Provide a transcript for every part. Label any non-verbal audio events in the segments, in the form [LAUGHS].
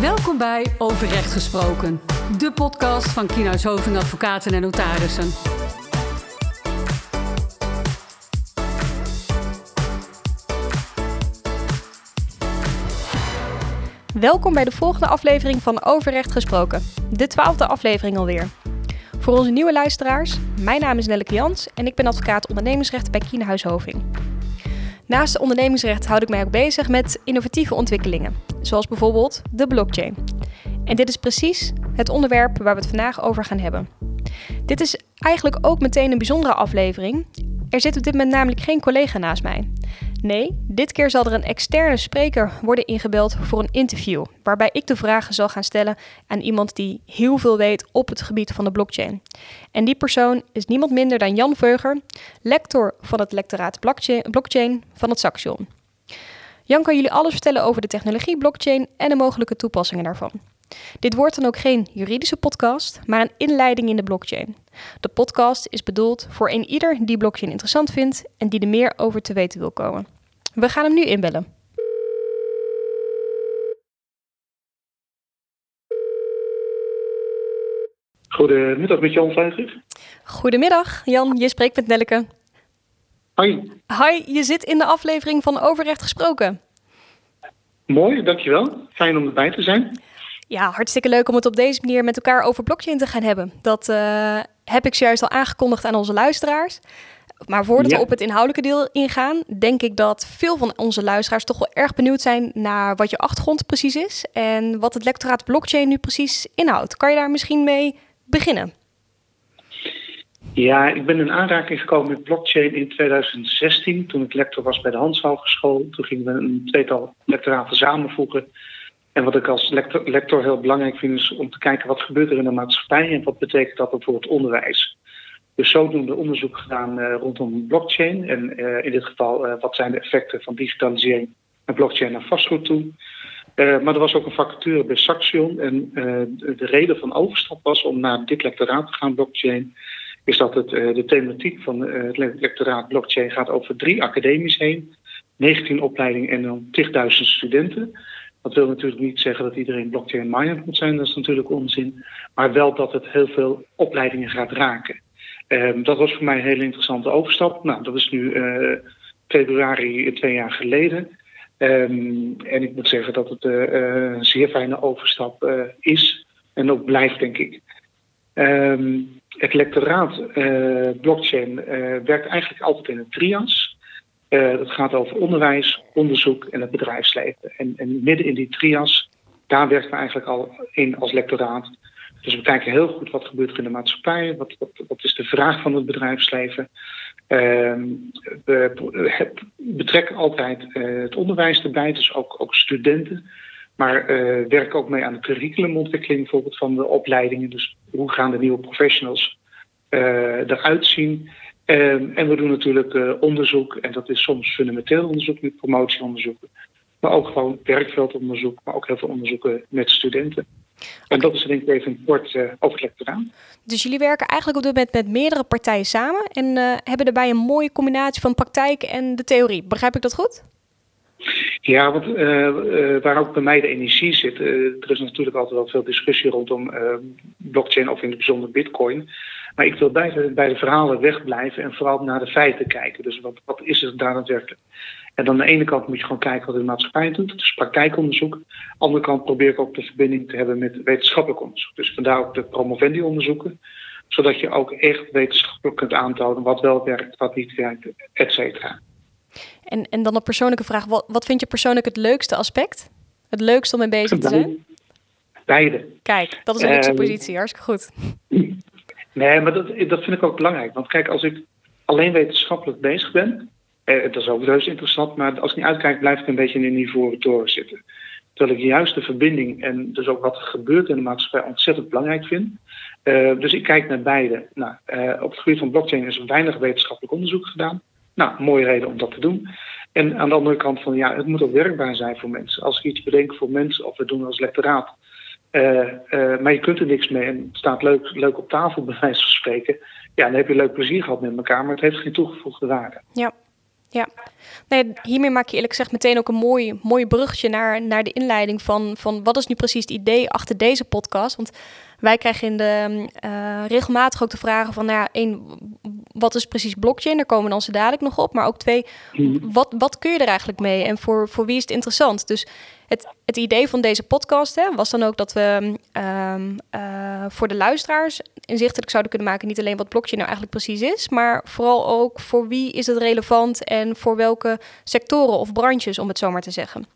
Welkom bij Overrecht Gesproken, de podcast van Kienhuis Hoving Advocaten en Notarissen. Welkom bij de volgende aflevering van Overrecht Gesproken, de twaalfde aflevering alweer. Voor onze nieuwe luisteraars, mijn naam is Nelleke Jans en ik ben advocaat ondernemingsrecht bij Kienhuis Hoving. Naast ondernemingsrecht houd ik mij ook bezig met innovatieve ontwikkelingen, zoals bijvoorbeeld de blockchain. En dit is precies het onderwerp waar we het vandaag over gaan hebben. Dit is eigenlijk ook meteen een bijzondere aflevering. Er zit op dit moment namelijk geen collega naast mij. Nee, dit keer zal er een externe spreker worden ingebeld voor een interview, waarbij ik de vragen zal gaan stellen aan iemand die heel veel weet op het gebied van de blockchain. En die persoon is niemand minder dan Jan Veuger, lector van het lectoraat blockchain van het Saxion. Jan kan jullie alles vertellen over de technologie blockchain en de mogelijke toepassingen daarvan. Dit wordt dan ook geen juridische podcast, maar een inleiding in de blockchain. De podcast is bedoeld voor een ieder die blockchain interessant vindt en die er meer over te weten wil komen. We gaan hem nu inbellen. Goedemiddag met Jan Vijger. Goedemiddag, Jan. Je spreekt met Nelleke. Hoi. Hoi, je zit in de aflevering van Overrecht Gesproken. Mooi, dankjewel. Fijn om erbij te zijn. Ja, hartstikke leuk om het op deze manier met elkaar over blockchain te gaan hebben. Dat uh, heb ik zojuist al aangekondigd aan onze luisteraars. Maar voordat we op het inhoudelijke deel ingaan, denk ik dat veel van onze luisteraars toch wel erg benieuwd zijn naar wat je achtergrond precies is en wat het lectoraat blockchain nu precies inhoudt. Kan je daar misschien mee beginnen? Ja, ik ben in aanraking gekomen met blockchain in 2016 toen ik lector was bij de Hans Hogeschool. Toen gingen we een tweetal lectoraten samenvoegen. En wat ik als lector, heel belangrijk vind is om te kijken wat gebeurt er in de maatschappij en wat betekent dat voor het onderwijs. Dus zodoende onderzoek gedaan uh, rondom blockchain. En uh, in dit geval, uh, wat zijn de effecten van digitalisering en blockchain naar vastgoed toe. maar er was ook een vacature bij Saxion. En de reden van overstap was om naar dit lectoraat te gaan, blockchain. Is dat het, de thematiek van het lectoraat blockchain gaat over drie academies heen. 19 opleidingen en dan 10.000 studenten. Dat wil natuurlijk niet zeggen dat iedereen blockchain miner moet zijn, dat is natuurlijk onzin. Maar wel dat het heel veel opleidingen gaat raken. Um, dat was voor mij een hele interessante overstap. Nou, dat is nu uh, februari twee jaar geleden. Um, en ik moet zeggen dat het uh, een zeer fijne overstap is en ook blijft, denk ik. Um, het lectoraat blockchain werkt eigenlijk altijd in een trias. Dat gaat over onderwijs, onderzoek en het bedrijfsleven. En, en midden in die trias, daar werken we eigenlijk al in als lectoraat. Dus we kijken heel goed wat gebeurt er in de maatschappij, wat, wat, wat is de vraag van het bedrijfsleven. Uh, we betrekken altijd uh, het onderwijs erbij, dus ook, ook studenten. Maar werken ook mee aan de curriculumontwikkeling bijvoorbeeld van de opleidingen. Dus hoe gaan de nieuwe professionals eruit zien? Um, en we doen natuurlijk onderzoek, en dat is soms fundamenteel onderzoek met promotieonderzoeken. Maar ook gewoon werkveldonderzoek, maar ook heel veel onderzoeken met studenten. En dat is denk ik even kort uh, overleg eraan. Dus jullie werken eigenlijk op dit moment met meerdere partijen samen en uh, hebben daarbij een mooie combinatie van praktijk en de theorie. Begrijp ik dat goed? Ja, want uh, waar ook bij mij de energie zit, er is natuurlijk altijd wel veel discussie rondom blockchain of in het bijzonder bitcoin. Maar ik wil bij de, bij de verhalen wegblijven en vooral naar de feiten kijken. Dus wat, wat is het daadwerkelijk? En aan de ene kant moet je gewoon kijken wat de maatschappij doet, dus praktijkonderzoek. Aan de andere kant probeer ik ook de verbinding te hebben met wetenschappelijk onderzoek. Dus vandaar ook de promovendi-onderzoeken, zodat je ook echt wetenschappelijk kunt aantonen wat wel werkt, wat niet werkt, et cetera. En, en dan een persoonlijke vraag, wat, wat vind je persoonlijk het leukste aspect? Het leukste om mee bezig te zijn? Beide. Kijk, dat is een luxe um, positie, hartstikke goed. Nee, maar dat, dat vind ik ook belangrijk. Want kijk, als ik alleen wetenschappelijk bezig ben, eh, dat is ook reuze interessant, maar als ik niet uitkijk, blijf ik een beetje in een ivoren toren zitten. Terwijl ik juist de verbinding en dus ook wat er gebeurt in de maatschappij ontzettend belangrijk vind. Uh, dus ik kijk naar beide. Nou, uh, op het gebied van blockchain is er weinig wetenschappelijk onderzoek gedaan. Nou, mooie reden om dat te doen. En aan de andere kant van ja, het moet ook werkbaar zijn voor mensen. Als ik iets bedenk voor mensen, of we doen als lectoraat, uh, uh, maar je kunt er niks mee en het staat leuk, leuk op tafel, [LAUGHS] bij wijze van spreken. Ja, dan heb je leuk plezier gehad met elkaar, maar het heeft geen toegevoegde waarde. Ja, Ja, nee, hiermee maak je eerlijk gezegd meteen ook een mooi, mooi bruggetje naar, naar de inleiding van, van wat is nu precies het idee achter deze podcast. Want wij krijgen in de, uh, regelmatig ook de vragen van, nou ja, één, wat is precies blockchain? Daar komen dan zo dadelijk nog op. Maar ook twee, mhm. wat, wat kun je er eigenlijk mee en voor, voor wie is het interessant? Dus het, het idee van deze podcast hè, was dan ook dat we um, uh, voor de luisteraars inzichtelijk zouden kunnen maken. Niet alleen wat blockchain nou eigenlijk precies is, maar vooral ook voor wie is het relevant en voor welke sectoren of branches, om het zo maar te zeggen.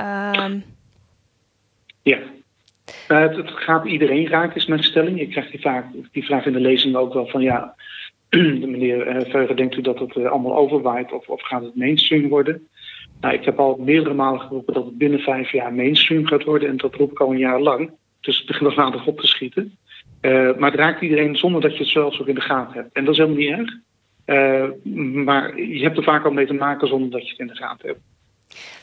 Um, ja, uh, het, gaat iedereen raken, is mijn stelling. Ik krijg die, vaak, die vraag in de lezing ook wel van ja, [CLEARS THROAT] meneer uh, Veugen, denkt u dat het uh, allemaal overwaait of, of gaat het mainstream worden? Nou, ik heb al meerdere malen geroepen dat het binnen vijf jaar mainstream gaat worden. En dat roep ik al een jaar lang. Dus het begint nog aardig op te schieten. Maar het raakt iedereen zonder dat je het zelfs ook in de gaten hebt. En dat is helemaal niet erg. Maar je hebt er vaak al mee te maken zonder dat je het in de gaten hebt.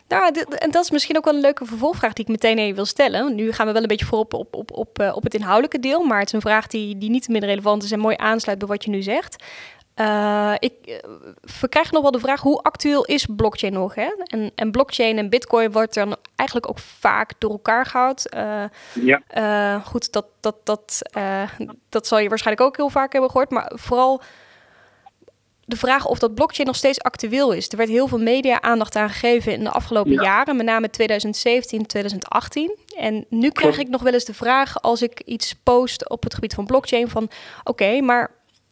Nou, en dat is misschien ook wel een leuke vervolgvraag die ik meteen even wil stellen. Nu gaan we wel een beetje voorop op, op, op, op het inhoudelijke deel, maar het is een vraag die, die niet minder relevant is en mooi aansluit bij wat je nu zegt. Uh, ik uh, nog wel de vraag, hoe actueel is blockchain nog? Hè? En, en blockchain en bitcoin wordt dan eigenlijk ook vaak door elkaar gehouden. Uh, ja. goed, dat, dat, dat, dat zal je waarschijnlijk ook heel vaak hebben gehoord. Maar vooral de vraag of dat blockchain nog steeds actueel is. Er werd heel veel media-aandacht aan gegeven in de afgelopen jaren, met name 2017, 2018. En nu krijg ik nog wel eens de vraag als ik iets post op het gebied van blockchain van oké, maar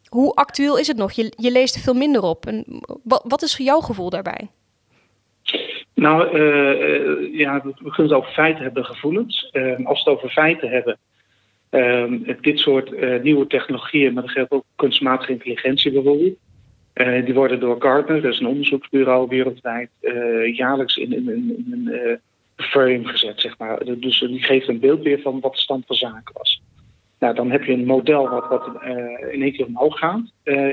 hoe actueel is het nog? Je, je leest er veel minder op. En wat, wat is jouw gevoel daarbij? Nou, uh, ja, we kunnen het over feiten hebben, gevoelens. Uh, als we het over feiten hebben, uh, dit soort nieuwe technologieën, maar dat geldt ook kunstmatige intelligentie bijvoorbeeld, die worden door Gartner, dat is een onderzoeksbureau wereldwijd, jaarlijks in, in, in, een frame gezet, zeg maar. Dus die geeft een beeld weer van wat de stand van zaken was. Nou, dan heb je een model wat, wat in één keer omhoog gaat.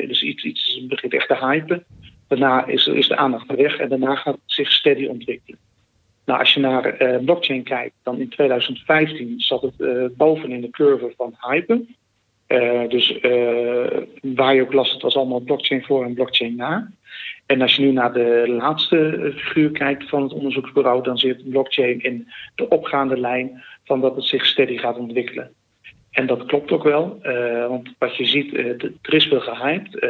Dus iets, iets begint echt te hypen. Daarna is, is de aandacht weg en daarna gaat het zich steady ontwikkelen. Nou, als je naar blockchain kijkt, dan in 2015 zat het boven in de curve van hypen. Dus waar je ook las, het was allemaal blockchain voor en blockchain na. En als je nu naar de laatste figuur kijkt van het onderzoeksbureau, dan zit blockchain in de opgaande lijn van dat het zich steady gaat ontwikkelen. En dat klopt ook wel, uh, want wat je ziet, er is veel gehyped.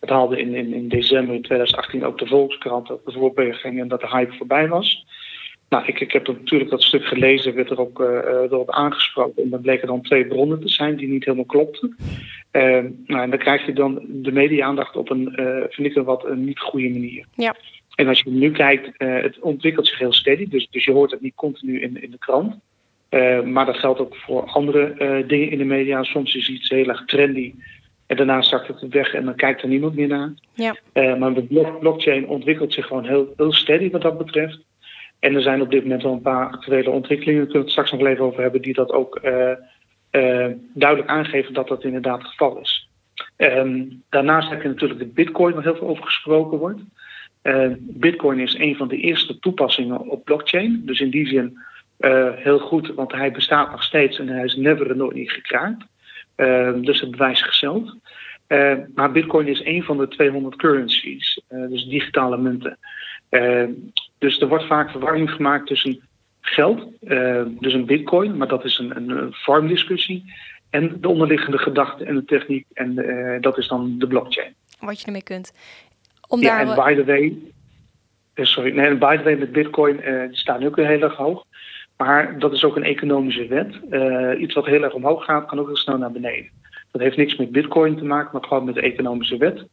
Het haalde in, in, in december 2018 ook de Volkskrant dat de voorbijging en dat de hype voorbij was. Nou, ik, ik heb natuurlijk dat stuk gelezen, werd er ook erop aangesproken. En dan bleken dan twee bronnen te zijn die niet helemaal klopten. nou, en dan krijg je dan de media-aandacht op een, vind ik, een wat een niet goede manier. Ja. En als je nu kijkt, het ontwikkelt zich heel steady. Dus, dus je hoort het niet continu in, in de krant. Uh, maar dat geldt ook voor andere uh, dingen in de media. Soms is iets heel erg trendy en daarna zakt het weg en dan kijkt er niemand meer naar. Ja. Uh, maar de blockchain ontwikkelt zich gewoon heel, heel steady wat dat betreft. En er zijn op dit moment wel een paar actuele ontwikkelingen, daar kunnen we het straks nog even over hebben, die dat ook duidelijk aangeven dat dat inderdaad het geval is. Um, daarnaast heb je natuurlijk de bitcoin, waar heel veel over gesproken wordt. bitcoin is een van de eerste toepassingen op blockchain. Dus in die zin uh, heel goed, want hij bestaat nog steeds en hij is never en nooit niet gekraakt. Uh, dus het bewijst zichzelf. Maar Bitcoin is een van de 200 currencies, dus digitale munten. Dus er wordt vaak verwarring gemaakt tussen geld, dus een Bitcoin, maar dat is een, een vormdiscussie, en de onderliggende gedachte en de techniek, en dat is dan de blockchain. Wat je ermee kunt. Om ja, en by the way, sorry, nee, by the way met Bitcoin, die staan ook weer heel erg hoog. Maar dat is ook een economische wet. Uh, iets wat heel erg omhoog gaat, kan ook heel snel naar beneden. Dat heeft niks met bitcoin te maken, maar gewoon met de economische wet.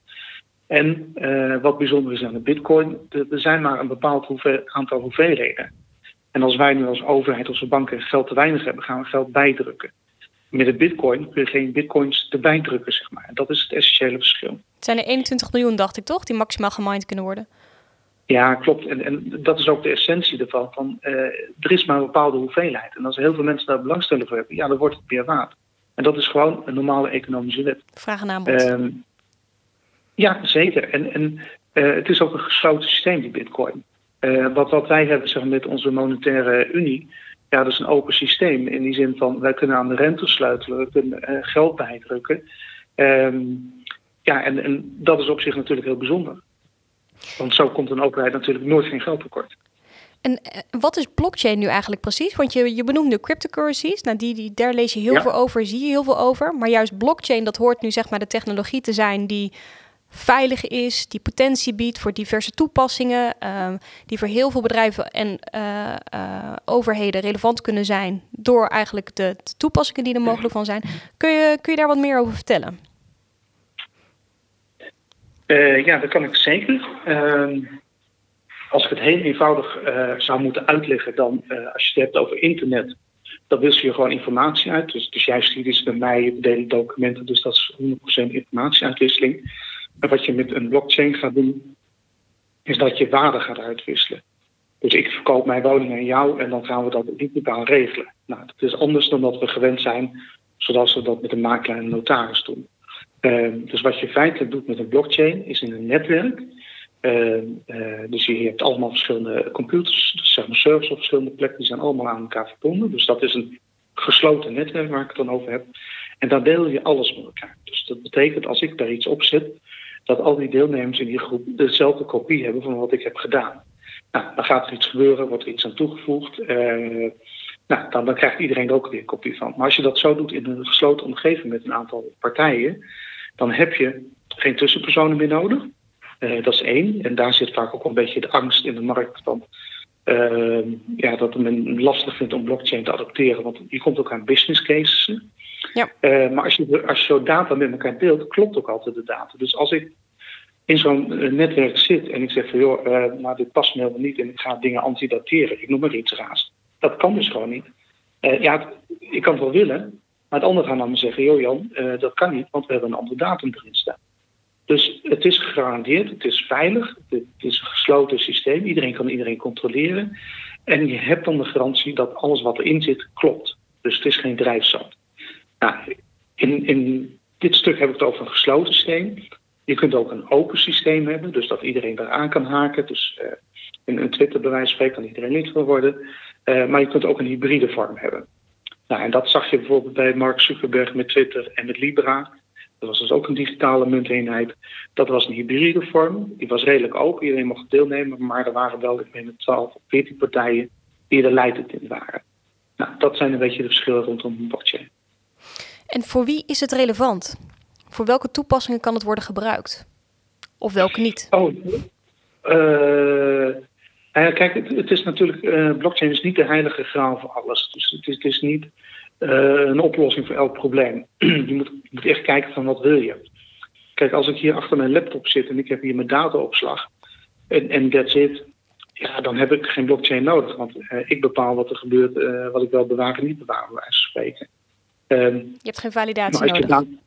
En uh, wat bijzonder is aan de bitcoin, er zijn maar een bepaald hoeveel, aantal hoeveelheden. En als wij nu als overheid, als banken geld te weinig hebben, gaan we geld bijdrukken. Met de bitcoin kun je geen bitcoins erbij drukken, zeg maar. En dat is het essentiële verschil. Het zijn er 21 miljoen, dacht ik toch, die maximaal gemined kunnen worden? Ja, klopt. En, en dat is ook de essentie ervan. Van, uh, er is maar een bepaalde hoeveelheid. En als heel veel mensen daar belangstelling voor hebben, ja, dan wordt het meer waard. En dat is gewoon een normale economische wet. Vraag en aanbod. Uh, ja, zeker. En, en uh, het is ook een gesloten systeem, die bitcoin. Uh, wat, wat wij hebben zeg, met onze monetaire unie, ja, dat is een open systeem. In die zin van, wij kunnen aan de rente sleutelen, we kunnen geld bijdrukken. Um, ja, en, en dat is op zich natuurlijk heel bijzonder. Want zo komt een overheid natuurlijk nooit geen geld tekort. En wat is blockchain nu eigenlijk precies? Want je, je benoemde cryptocurrencies. Nou, die, die, daar lees je heel veel over, zie je heel veel over. Maar juist blockchain, dat hoort nu zeg maar de technologie te zijn die veilig is, die potentie biedt voor diverse toepassingen, uh, die voor heel veel bedrijven en uh, uh, overheden relevant kunnen zijn door eigenlijk de, toepassingen die er mogelijk van zijn. Kun je, kun je daar wat meer over vertellen? Eh, ja, dat kan ik zeker. Ehm, als ik het heel eenvoudig zou moeten uitleggen, dan als je het hebt over internet, dan wissel je gewoon informatie uit. Dus, dus juist hier is bij mij, we delen documenten, dus dat is 100% informatieuitwisseling. En wat je met een blockchain gaat doen, is dat je waarde gaat uitwisselen. Dus ik verkoop mijn woning aan jou en dan gaan we dat digitaal regelen. Nou, dat is anders dan dat we gewend zijn, zoals we dat met een makelaar en notaris doen. Uh, dus wat je feitelijk doet met een blockchain is in een netwerk. Uh, uh, dus je hebt allemaal verschillende computers, zeg maar servers op verschillende plekken, die zijn allemaal aan elkaar verbonden. Dus dat is een gesloten netwerk waar ik het dan over heb. En daar deel je alles met elkaar. Dus dat betekent als ik daar iets op zet, dat al die deelnemers in die groep dezelfde kopie hebben van wat ik heb gedaan. Nou, dan gaat er iets gebeuren, wordt er iets aan toegevoegd. Uh, nou, dan, dan, krijgt iedereen er ook weer een kopie van. Maar als je dat zo doet in een gesloten omgeving met een aantal partijen, dan heb je geen tussenpersonen meer nodig. Uh, dat is één. En daar zit vaak ook een beetje de angst in de markt van. Uh, ja, dat men lastig vindt om blockchain te adopteren, want je komt ook aan business cases. Ja. Uh, maar als je, als je zo data met elkaar deelt, klopt ook altijd de data. Dus als ik in zo'n netwerk zit en ik zeg van joh, uh, dit past me helemaal niet en ik ga dingen antidateren, ik noem maar iets raars. Dat kan dus gewoon niet. Ja, ik kan het wel willen, maar het andere gaan dan zeggen, joh Jan, dat kan niet, want we hebben een andere datum erin staan. Dus het is gegarandeerd, het is veilig, het is een gesloten systeem, iedereen kan iedereen controleren. En je hebt dan de garantie dat alles wat erin zit klopt. Dus het is geen drijfzand. Nou, in, in dit stuk heb ik het over een gesloten systeem. Je kunt ook een open systeem hebben, dus dat iedereen daaraan kan haken. Dus uh, in een Twitter bij wijze van spreken kan iedereen lid van worden. Uh, maar je kunt ook een hybride vorm hebben. Nou, en dat zag je bijvoorbeeld bij Mark Zuckerberg met Twitter en met Libra. Dat was dus ook een digitale munteenheid. Dat was een hybride vorm. Die was redelijk open. Iedereen mocht deelnemen. Maar er waren wel, ik meen 12 of 14 partijen die er leidend in waren. Nou, dat zijn een beetje de verschillen rondom blockchain. En voor wie is het relevant? Voor welke toepassingen kan het worden gebruikt? Of welke niet? Oh, uh, ja, kijk, het, is natuurlijk, uh, blockchain is niet de heilige graal voor alles. Dus het is, het is niet uh, een oplossing voor elk probleem. [CLEARS THROAT] je, moet, moet echt kijken van wat wil je. Kijk, als ik hier achter mijn laptop zit en ik heb hier mijn dataopslag en, en that's it, ja, dan heb ik geen blockchain nodig. Want ik bepaal wat er gebeurt, wat ik wel bewaar en niet bewaar, bij wijze spreken. Um, je hebt geen validatie nodig. Dan,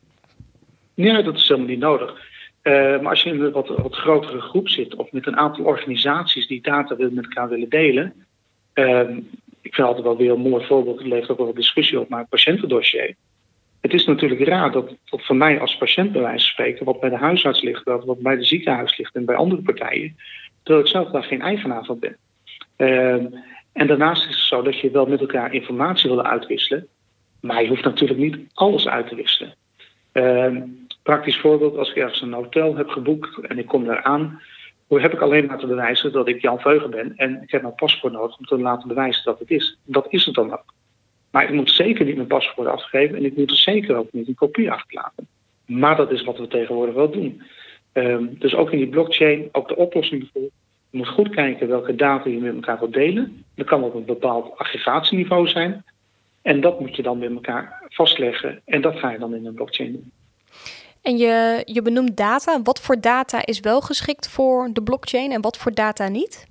nee, dat is helemaal niet nodig. Uh, maar als je in een wat, wat grotere groep zit of met een aantal organisaties die data met elkaar willen delen. Uh, ik vind altijd wel weer een mooi voorbeeld, het levert ook wel discussie op, maar het patiëntendossier. Het is natuurlijk raar dat, dat voor mij als patiënt bij wijze van spreken, wat bij de huisarts ligt, dat wat bij de ziekenhuis ligt en bij andere partijen, dat ik zelf daar geen eigenaar van ben. En daarnaast is het zo dat je wel met elkaar informatie wil uitwisselen. Maar je hoeft natuurlijk niet alles uit te wisselen. Uh, praktisch voorbeeld, als ik ergens een hotel heb geboekt en ik kom daar aan, heb ik alleen te bewijzen dat ik Jan Veugen ben en ik heb mijn paspoort nodig om te laten bewijzen dat het is. Dat is het dan ook. Maar ik moet zeker niet mijn paspoort afgeven en ik moet er zeker ook niet een kopie achterlaten. Maar dat is wat we tegenwoordig wel doen. Uh, dus ook in die blockchain, ook de oplossing bijvoorbeeld. Je moet goed kijken welke data je met elkaar wilt delen. Dat kan op een bepaald aggregatieniveau zijn. En dat moet je dan met elkaar vastleggen. En dat ga je dan in een blockchain doen. En je, je benoemt data. Wat voor data is wel geschikt voor de blockchain en wat voor data niet?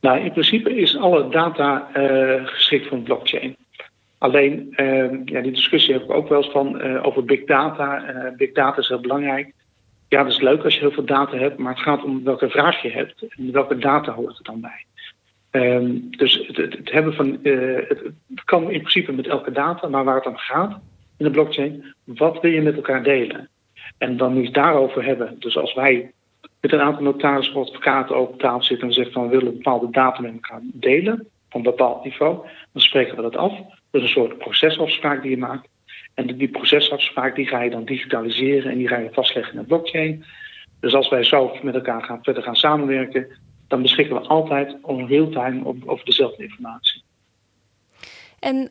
Nou, in principe is alle data uh, geschikt voor een blockchain. Alleen, uh, ja, die discussie heb ik ook wel eens van uh, over big data. big data is heel belangrijk. Ja, dat is leuk als je heel veel data hebt, maar het gaat om welke vraag je hebt en welke data hoort er dan bij. Um, dus het, hebben van, uh, het, kan in principe met elke data, maar waar het om gaat in de blockchain, wat wil je met elkaar delen? En dan je daarover hebben. Dus als wij met een aantal notarissen of advocaten over tafel zitten en zeggen van we willen bepaalde data met elkaar delen, op een bepaald niveau, dan spreken we dat af. Dat is een soort procesafspraak die je maakt. En die procesafspraak die ga je dan digitaliseren en die ga je vastleggen in de blockchain. Dus als wij zo met elkaar gaan, verder gaan samenwerken, dan beschikken we altijd on real-time over dezelfde informatie. En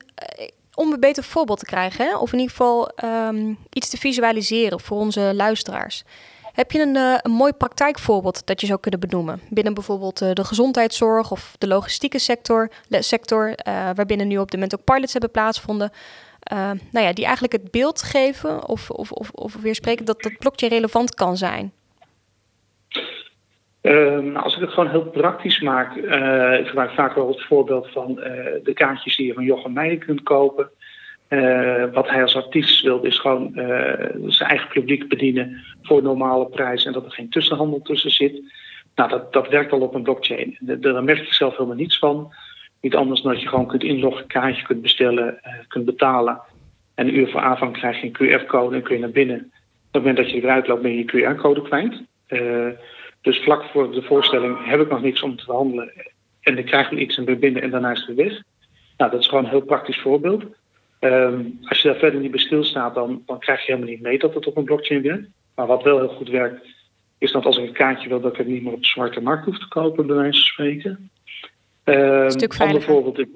om een beter voorbeeld te krijgen, of in ieder geval um, iets te visualiseren voor onze luisteraars. Heb je een, uh, een mooi praktijkvoorbeeld dat je zou kunnen benoemen? Binnen bijvoorbeeld uh, de gezondheidszorg of de logistieke sector, sector uh, waarbinnen nu op dit moment ook pilots hebben plaatsgevonden. nou ja, die eigenlijk het beeld geven of, of, of, of weer spreken dat, dat blockchain relevant kan zijn. Uh, als ik het gewoon heel praktisch maak, uh, ik gebruik vaak wel het voorbeeld van uh, de kaartjes die je van Jochem Meijer kunt kopen. Uh, wat hij als artiest wil, is gewoon zijn eigen publiek bedienen voor normale prijs en dat er geen tussenhandel tussen zit. Nou, dat, dat werkt al op een blockchain. Daar merk je zelf helemaal niets van. Niet anders dan dat je gewoon kunt inloggen, kaartje kunt bestellen, kunt betalen. En een uur voor aanvang krijg je een QR-code en kun je naar binnen. Op het moment dat je eruit loopt, ben je je QR-code kwijt. Dus vlak voor de voorstelling heb ik nog niks om te verhandelen. En ik krijg iets en ben binnen en daarna is het weer weg. Nou, dat is gewoon een heel praktisch voorbeeld. Um, als je daar verder niet bij stilstaat, dan, dan krijg je helemaal niet mee dat het op een blockchain werkt. Maar wat wel heel goed werkt, is dat als ik een kaartje wil, dat ik het niet meer op de zwarte markt hoef te kopen, bij wijze van spreken. Um, een stuk veiliger. Voorbeeld, ik,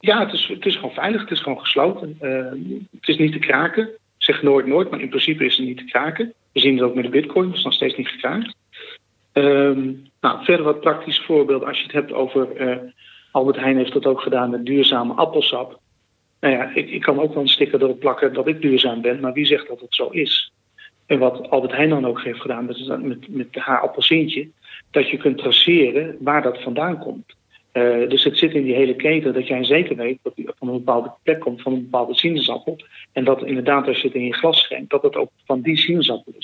ja, het is, het is gewoon veilig, het is gewoon gesloten. Uh, het is niet te kraken. Ik zeg nooit nooit, maar in principe is het niet te kraken. We zien het ook met de bitcoin, het is nog steeds niet gekraakt. Um, nou, verder wat praktisch voorbeeld als je het hebt over. Uh, Albert Heijn heeft dat ook gedaan met duurzame appelsap. Nou ja, ik, ik kan ook wel een sticker erop plakken dat ik duurzaam ben, maar wie zegt dat het zo is? En wat Albert Heijn dan ook heeft gedaan met, met, met haar appelsientje, dat je kunt traceren waar dat vandaan komt. Uh, dus het zit in die hele keten dat jij zeker weet dat die van een bepaalde plek komt, van een bepaalde sinaasappel. En dat inderdaad als je het in je glas schenkt, dat het ook van die sinaasappel is.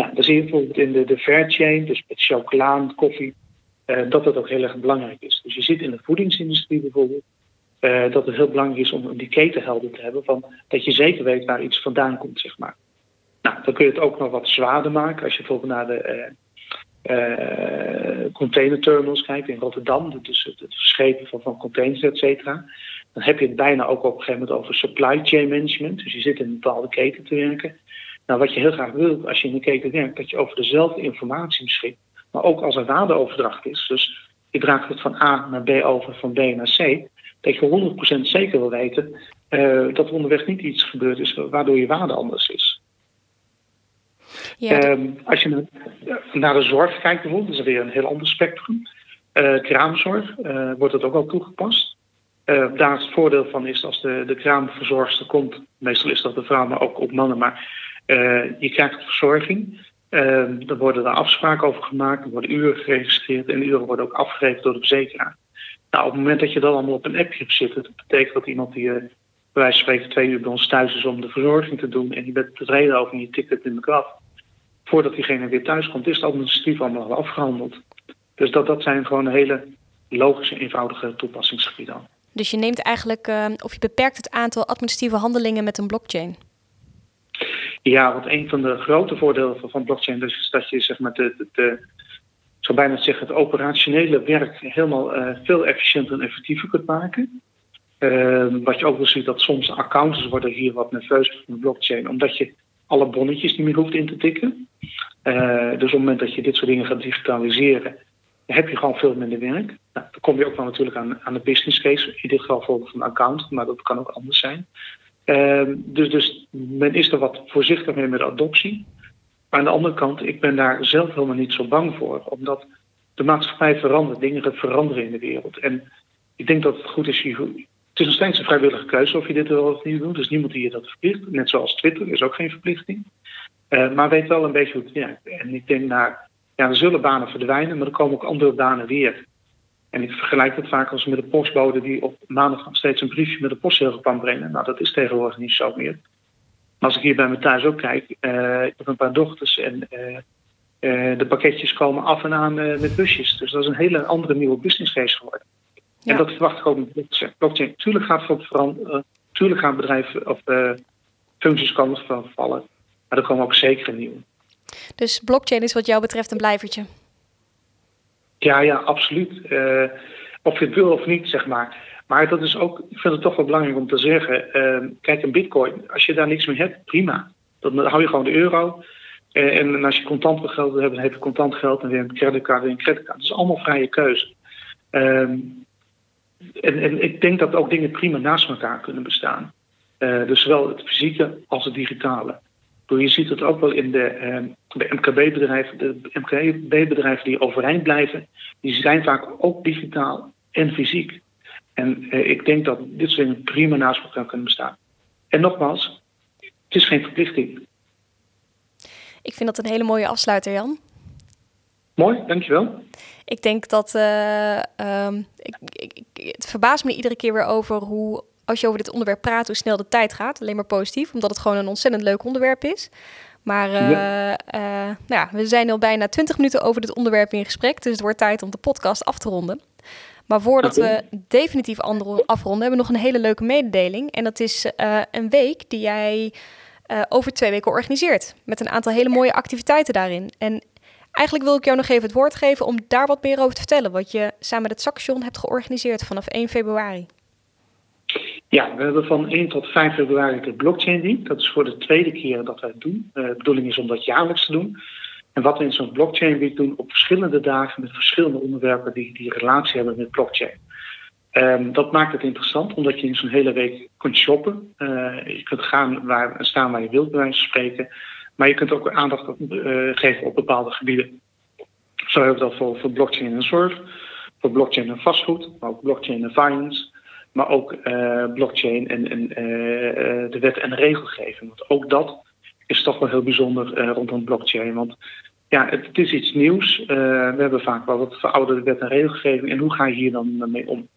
Nou, dan zie je bijvoorbeeld in de, de fair chain, dus met chocola, koffie, uh, dat dat ook heel erg belangrijk is. Dus je ziet in de voedingsindustrie bijvoorbeeld uh, dat het heel belangrijk is om die keten helder te hebben, van, dat je zeker weet waar iets vandaan komt, zeg maar. Nou, dan kun je het ook nog wat zwaarder maken als je bijvoorbeeld naar de uh, containerterminals kijkt in Rotterdam, dus het, het verschepen van, van containers, et cetera. Dan heb je het bijna ook op een gegeven moment over supply chain management. Dus je zit in een bepaalde keten te werken. Nou, wat je heel graag wilt als je in de keten werkt, dat je over dezelfde informatie beschikt. Maar ook als er waardeoverdracht is. Dus ik draag het van A naar B over, van B naar C. Dat je 100% zeker wil weten uh, dat er onderweg niet iets gebeurd is waardoor je waarde anders is. Ja, um, als je naar, de zorg kijkt bijvoorbeeld, dat is weer een heel ander spectrum. Uh, kraamzorg uh, wordt het ook al toegepast. daar het voordeel van is als de, de kraamverzorgster komt, meestal is dat de vrouw, maar ook op mannen, maar je krijgt verzorging. Uh, er worden daar afspraken over gemaakt, er worden uren geregistreerd en uren worden ook afgegeven door de verzekeraar. Nou, op het moment dat je dat allemaal op een appje hebt zitten, dat betekent dat iemand die uh, bij wijze van spreken twee uur bij ons thuis is om de verzorging te doen en je bent tevreden over je tikt het in de af. Voordat diegene weer thuis komt, is het administratief allemaal al afgehandeld. Dus dat, dat zijn gewoon hele logische, eenvoudige toepassingsgebieden. Dus je neemt eigenlijk, of je beperkt het aantal administratieve handelingen met een blockchain? Ja, want een van de grote voordelen van blockchain is dat je zeg maar de, de, bijna zeggen, het operationele werk helemaal uh, veel efficiënter en effectiever kunt maken. Uh, wat je ook wel ziet, dat soms accountants worden hier wat nerveus van de blockchain, omdat je alle bonnetjes niet meer hoeft in te tikken. Uh, dus op het moment dat je dit soort dingen gaat digitaliseren, heb je gewoon veel minder werk. Nou, dan kom je ook wel natuurlijk aan, aan de business case, in dit geval bijvoorbeeld een account, maar dat kan ook anders zijn. Ehm, dus, dus men is er wat voorzichtig mee met adoptie. Maar aan de andere kant, ik ben daar zelf helemaal niet zo bang voor. Omdat de maatschappij verandert, dingen veranderen in de wereld. En ik denk dat het goed is, het is nog steeds een vrijwillige keuze of je dit wel of niet doet. Dus niemand die je dat verplicht. Net zoals Twitter is ook geen verplichting. Uh, maar weet wel een beetje hoe het werkt. En ik denk, naar, ja, er zullen banen verdwijnen, maar er komen ook andere banen weer. En ik vergelijk het vaak als met de postbode die op maandag nog steeds een briefje met de postzegel kan brengen. Nou, dat is tegenwoordig niet zo meer. Maar als ik hier bij me thuis ook kijk, uh, ik heb een paar dochters en uh, uh, de pakketjes komen af en aan met busjes. Dus dat is een hele andere nieuwe business case geworden. Ja. En dat verwacht ik ook met blockchain. Tuurlijk gaat het veranderen. Tuurlijk gaan bedrijven of functies komen vervallen. Maar er komen ook zeker een nieuwe. Dus blockchain is wat jou betreft een blijvertje? Ja, ja, absoluut. Uh, of je het wil of niet, zeg maar. Maar dat is ook, ik vind het toch wel belangrijk om te zeggen. Uh, kijk, een bitcoin, als je daar niks mee hebt, prima. Dan hou je gewoon de euro. en als je contant geld wil hebben, dan heb je contant geld en weer een creditcard en een creditcard. Dat is allemaal vrije keuze. Ehm, en, en, ik denk dat ook dingen prima naast elkaar kunnen bestaan. dus zowel het fysieke als het digitale. Je ziet het ook wel in de, ehm, de MKB-bedrijven. De MKB-bedrijven die overeind blijven, die zijn vaak ook digitaal en fysiek. En eh, ik denk dat dit soort dingen prima naast elkaar kunnen bestaan. En nogmaals, het is geen verplichting. Ik vind dat een hele mooie afsluiter, Jan. Mooi, dankjewel. Ik denk dat. Uh, ik, ik, het verbaast me iedere keer weer over hoe als je over dit onderwerp praat, hoe snel de tijd gaat. Alleen maar positief, omdat het gewoon een ontzettend leuk onderwerp is. Maar uh, nou ja, we zijn al bijna 20 minuten over dit onderwerp in gesprek. Dus het wordt tijd om de podcast af te ronden. Maar voordat we definitief afronden, hebben we nog een hele leuke mededeling. En dat is uh, een week die jij over twee weken organiseert. Met een aantal hele mooie activiteiten daarin. En eigenlijk wil ik jou nog even het woord geven om daar wat meer over te vertellen. Wat je samen met het Saxion hebt georganiseerd vanaf 1 februari. Ja, we hebben van 1 tot 5 februari de Blockchain Week. Dat is voor de tweede keer dat wij het doen. Uh, de bedoeling is om dat jaarlijks te doen. En wat we in zo'n Blockchain Week doen op verschillende dagen met verschillende onderwerpen die, die relatie hebben met blockchain. Um, dat maakt het interessant, omdat je in zo'n hele week kunt shoppen. Uh, je kunt gaan waar, staan waar je wilt, bij wijze van spreken. Maar je kunt ook aandacht uh, geven op bepaalde gebieden. Zo hebben we dat voor, voor blockchain en zorg, voor blockchain en vastgoed, maar ook blockchain en finance maar ook uh, blockchain en, en uh, de wet en regelgeving. Want ook dat is toch wel heel bijzonder rondom blockchain. Want ja, het, het is iets nieuws. we hebben vaak wel wat verouderde wet en regelgeving. En hoe ga je hier dan mee om?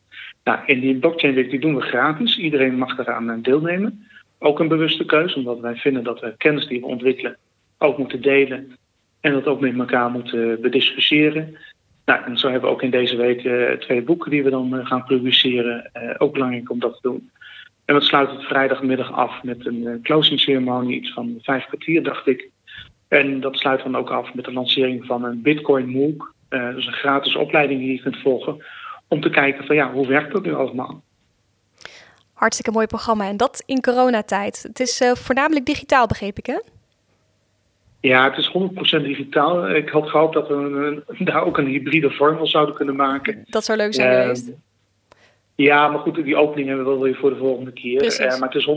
Nou, in die blockchain week die doen we gratis. Iedereen mag eraan deelnemen. Ook een bewuste keuze, omdat wij vinden dat we kennis die we ontwikkelen ook moeten delen. En dat ook met elkaar moeten bediscussiëren. Nou, en zo hebben we ook in deze week uh, twee boeken die we dan uh, gaan publiceren. Uh, ook belangrijk om dat te doen. En we sluiten het vrijdagmiddag af met een closing ceremonie, iets van vijf kwartier, dacht ik. En dat sluit dan ook af met de lancering van een Bitcoin MOOC. dus een gratis opleiding die je kunt volgen. Om te kijken van ja, hoe werkt dat nu allemaal? Hartstikke mooi programma. En dat in coronatijd. Het is voornamelijk digitaal, begreep ik hè? Ja, het is 100% digitaal. Ik had gehoopt dat we daar ook een hybride vorm zouden kunnen maken. Dat zou leuk zijn uh, geweest. Ja, maar goed, die opening hebben we wel weer voor de volgende keer. Uh, maar het is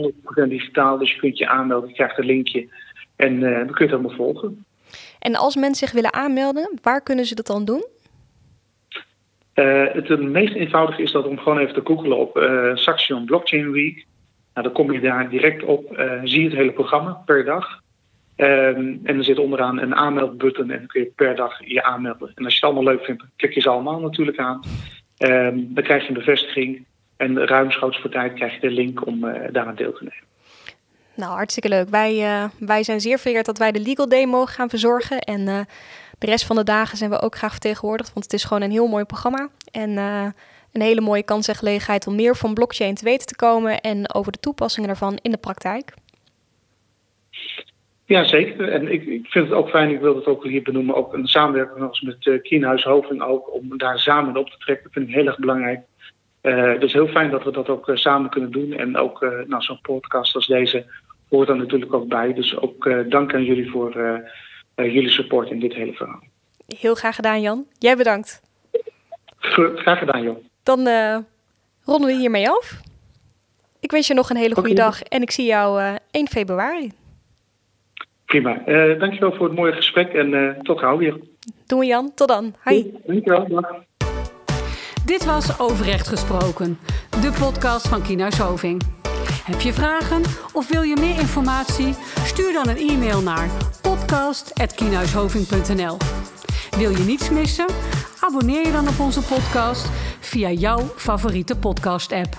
100% digitaal, dus je kunt je aanmelden, je krijgt een linkje en uh, dan kun je het helemaal volgen. En als mensen zich willen aanmelden, waar kunnen ze dat dan doen? het, het meest eenvoudige is dat om gewoon even te googelen op Saxion Blockchain Week. Nou, dan kom je daar direct op, zie je het hele programma per dag. Um, en er zit onderaan een aanmeldbutton en dan kun je per dag je aanmelden. En als je het allemaal leuk vindt, klik je ze allemaal natuurlijk aan. Um, dan krijg je een bevestiging en ruimschoots voor tijd krijg je de link om uh, daaraan deel te nemen. Nou, hartstikke leuk. Wij, uh, wij zijn zeer vereerd dat wij de Legal Day mogen gaan verzorgen. En uh, de rest van de dagen zijn we ook graag vertegenwoordigd, want het is gewoon een heel mooi programma. En een hele mooie kans en gelegenheid om meer van blockchain te weten te komen en over de toepassingen daarvan in de praktijk. Ja, zeker. En ik, ik vind het ook fijn, ik wil het ook hier benoemen, ook een samenwerking als met uh, Kienhuis Hoving ook, om daar samen op te trekken. Dat vind ik heel erg belangrijk. Uh, dus heel fijn dat we dat ook uh, samen kunnen doen. En ook uh, nou, zo'n podcast als deze hoort er natuurlijk ook bij. Dus ook dank aan jullie voor jullie support in dit hele verhaal. Heel graag gedaan, Jan. Jij bedankt. Graag gedaan, Jan. Dan ronden we hiermee af. Ik wens je nog een hele goede okay. dag en ik zie jou 1 februari. Prima. Uh, dankjewel voor het mooie gesprek en uh, tot gauw weer. Doen we Jan. Tot dan. Hoi. Dankjewel. Dag. Dit was Overrecht Gesproken, de podcast van Kienhuis Hoving. Heb je vragen of wil je meer informatie? Stuur dan een e-mail naar podcast.kienhuishoving.nl Wil je niets missen? Abonneer je dan op onze podcast via jouw favoriete podcast-app.